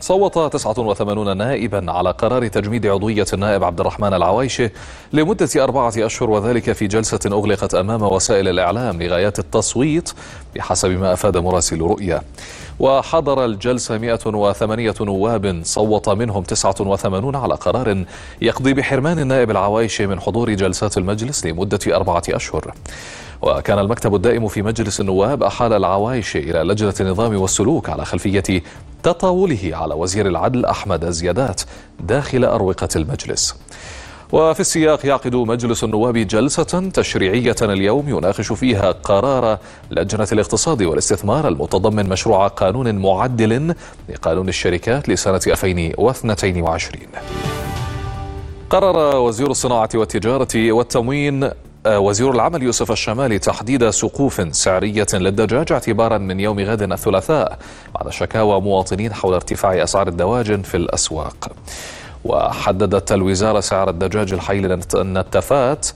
صوت 89 نائبا على قرار تجميد عضوية النائب عبد الرحمن العوايشة لمدة أربعة أشهر وذلك في جلسة أغلقت أمام وسائل الإعلام لغايات التصويت بحسب ما أفاد مراسل رؤيا وحضر الجلسة 108 نواب صوت منهم 89 على قرار يقضي بحرمان النائب العوايشي من حضور جلسات المجلس لمدة أربعة أشهر. وكان المكتب الدائم في مجلس النواب أحال العوايشي إلى لجنة النظام والسلوك على خلفية تطاوله على وزير العدل أحمد الزيادات داخل أروقة المجلس. وفي السياق يعقد مجلس النواب جلسة تشريعية اليوم يناقش فيها قرار لجنة الاقتصاد والاستثمار المتضمن مشروع قانون معدل لقانون الشركات لسنة 2022 قرر وزير الصناعة والتجارة والتموين وزير العمل يوسف الشمالي تحديد سقوف سعرية للدجاج اعتبارا من يوم غد الثلاثاء بعد شكاوى مواطنين حول ارتفاع أسعار الدواجن في الأسواق. وحددت الوزارة سعر الدجاج الحي للنتفات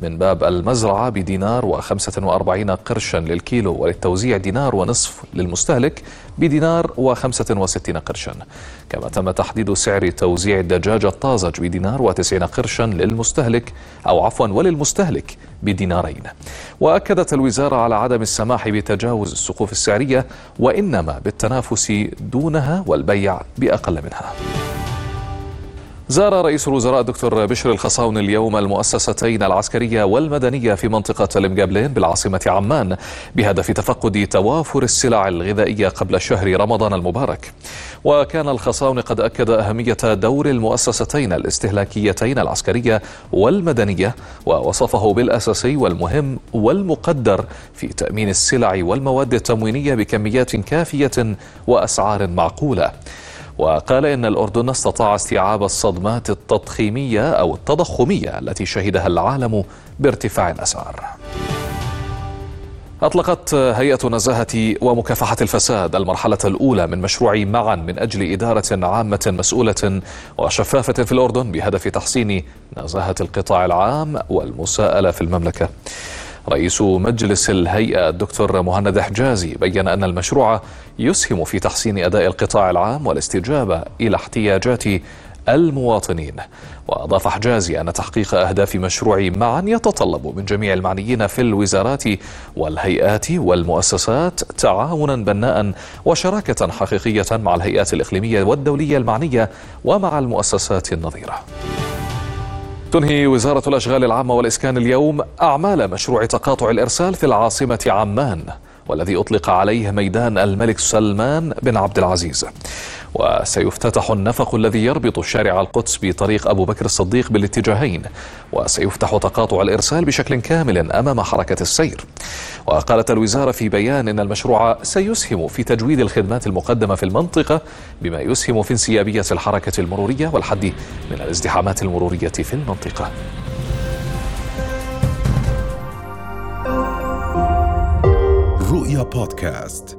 من باب المزرعة بدينار وخمسة وأربعين قرشا للكيلو وللتوزيع دينار ونصف للمستهلك بدينار وخمسة وستين قرشا. كما تم تحديد سعر توزيع الدجاج الطازج بدينار وتسعين قرشا للمستهلك أو عفوا وللمستهلك بدينارين. وأكدت الوزارة على عدم السماح بتجاوز السقوف السعرية وإنما بالتنافس دونها والبيع بأقل منها. زار رئيس الوزراء الدكتور بشر الخصاون اليوم المؤسستين العسكرية والمدنية في منطقة المقابلين بالعاصمة عمان بهدف تفقد توافر السلع الغذائية قبل شهر رمضان المبارك. وكان الخصاون قد أكد أهمية دور المؤسستين الاستهلاكيتين العسكرية والمدنية ووصفه بالأساسي والمهم والمقدر في تأمين السلع والمواد التموينية بكميات كافية وأسعار معقولة. وقال إن الأردن استطاع استيعاب الصدمات التضخيمية أو التضخمية التي شهدها العالم بارتفاع الأسعار. أطلقت هيئة نزاهة ومكافحة الفساد المرحلة الأولى من مشروع معا من أجل إدارة عامة مسؤولة وشفافة في الأردن بهدف تحسين نزاهة القطاع العام والمساءلة في المملكة. رئيس مجلس الهيئة الدكتور مهند حجازي بين أن المشروع يسهم في تحسين أداء القطاع العام والاستجابة إلى احتياجات المواطنين. وأضاف حجازي أن تحقيق أهداف مشروع معا يتطلب من جميع المعنيين في الوزارات والهيئات والمؤسسات تعاونا بناء وشراكة حقيقية مع الهيئات الإقليمية والدولية المعنية ومع المؤسسات النظيرة. تنهي وزارة الأشغال العامة والإسكان اليوم أعمال مشروع تقاطع الإرسال في العاصمة عمان والذي أطلق عليه ميدان الملك سلمان بن عبد العزيز. وسيفتتح النفق الذي يربط شارع القدس بطريق أبو بكر الصديق بالاتجاهين وسيفتح تقاطع الإرسال بشكل كامل أمام حركة السير. وقالت الوزارة في بيان أن المشروع سيسهم في تجويد الخدمات المقدمة في المنطقة بما يسهم في انسيابية الحركة المرورية والحد من الازدحامات المرورية في المنطقة. رؤيا بودكاست.